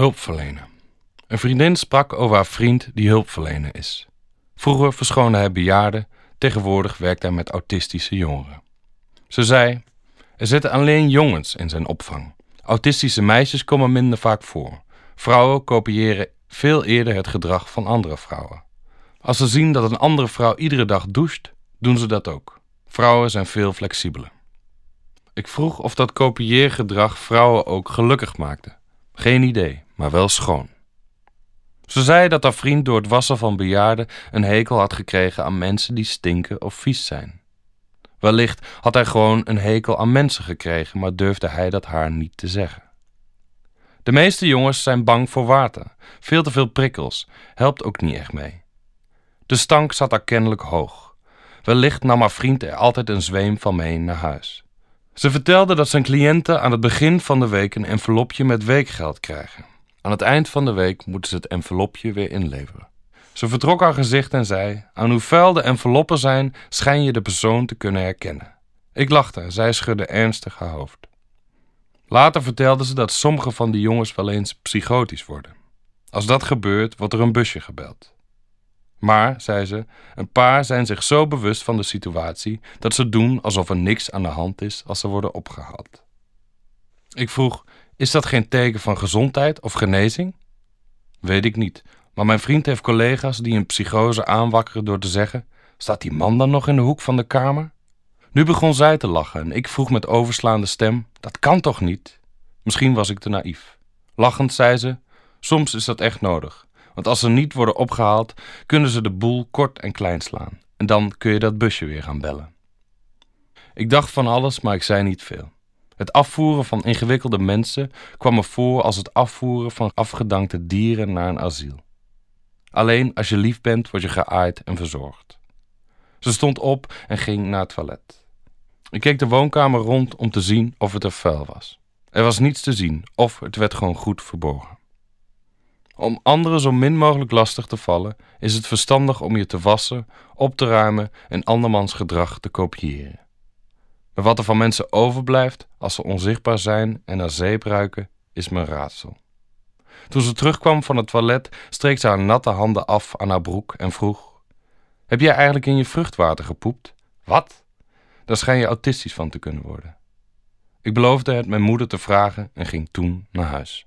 Hulp verlenen. Een vriendin sprak over haar vriend die hulpverlener is. Vroeger verschoonde hij bejaarden, tegenwoordig werkt hij met autistische jongeren. Ze zei: Er zitten alleen jongens in zijn opvang. Autistische meisjes komen minder vaak voor. Vrouwen kopiëren veel eerder het gedrag van andere vrouwen. Als ze zien dat een andere vrouw iedere dag doucht, doen ze dat ook. Vrouwen zijn veel flexibeler. Ik vroeg of dat kopieergedrag vrouwen ook gelukkig maakte. Geen idee, maar wel schoon. Ze zei dat haar vriend door het wassen van bejaarden een hekel had gekregen aan mensen die stinken of vies zijn. Wellicht had hij gewoon een hekel aan mensen gekregen, maar durfde hij dat haar niet te zeggen. De meeste jongens zijn bang voor water. Veel te veel prikkels. Helpt ook niet echt mee. De stank zat daar kennelijk hoog. Wellicht nam haar vriend er altijd een zweem van mee naar huis. Ze vertelde dat zijn cliënten aan het begin van de week een envelopje met weekgeld krijgen. Aan het eind van de week moeten ze het envelopje weer inleveren. Ze vertrok haar gezicht en zei: Aan hoe vuil de enveloppen zijn, schijn je de persoon te kunnen herkennen. Ik lachte en zij schudde ernstig haar hoofd. Later vertelde ze dat sommige van die jongens wel eens psychotisch worden. Als dat gebeurt, wordt er een busje gebeld. Maar, zei ze, een paar zijn zich zo bewust van de situatie dat ze doen alsof er niks aan de hand is als ze worden opgehaald. Ik vroeg: Is dat geen teken van gezondheid of genezing? Weet ik niet, maar mijn vriend heeft collega's die een psychose aanwakkeren door te zeggen: Staat die man dan nog in de hoek van de kamer? Nu begon zij te lachen en ik vroeg met overslaande stem: Dat kan toch niet? Misschien was ik te naïef. Lachend zei ze: Soms is dat echt nodig. Want als ze niet worden opgehaald, kunnen ze de boel kort en klein slaan. En dan kun je dat busje weer gaan bellen. Ik dacht van alles, maar ik zei niet veel. Het afvoeren van ingewikkelde mensen kwam me voor als het afvoeren van afgedankte dieren naar een asiel. Alleen als je lief bent, word je geaaid en verzorgd. Ze stond op en ging naar het toilet. Ik keek de woonkamer rond om te zien of het er vuil was. Er was niets te zien, of het werd gewoon goed verborgen. Om anderen zo min mogelijk lastig te vallen, is het verstandig om je te wassen, op te ruimen en andermans gedrag te kopiëren. Wat er van mensen overblijft als ze onzichtbaar zijn en naar zeep ruiken, is mijn raadsel. Toen ze terugkwam van het toilet, streek ze haar natte handen af aan haar broek en vroeg: Heb jij eigenlijk in je vruchtwater gepoept? Wat? Daar schijn je autistisch van te kunnen worden. Ik beloofde het mijn moeder te vragen en ging toen naar huis.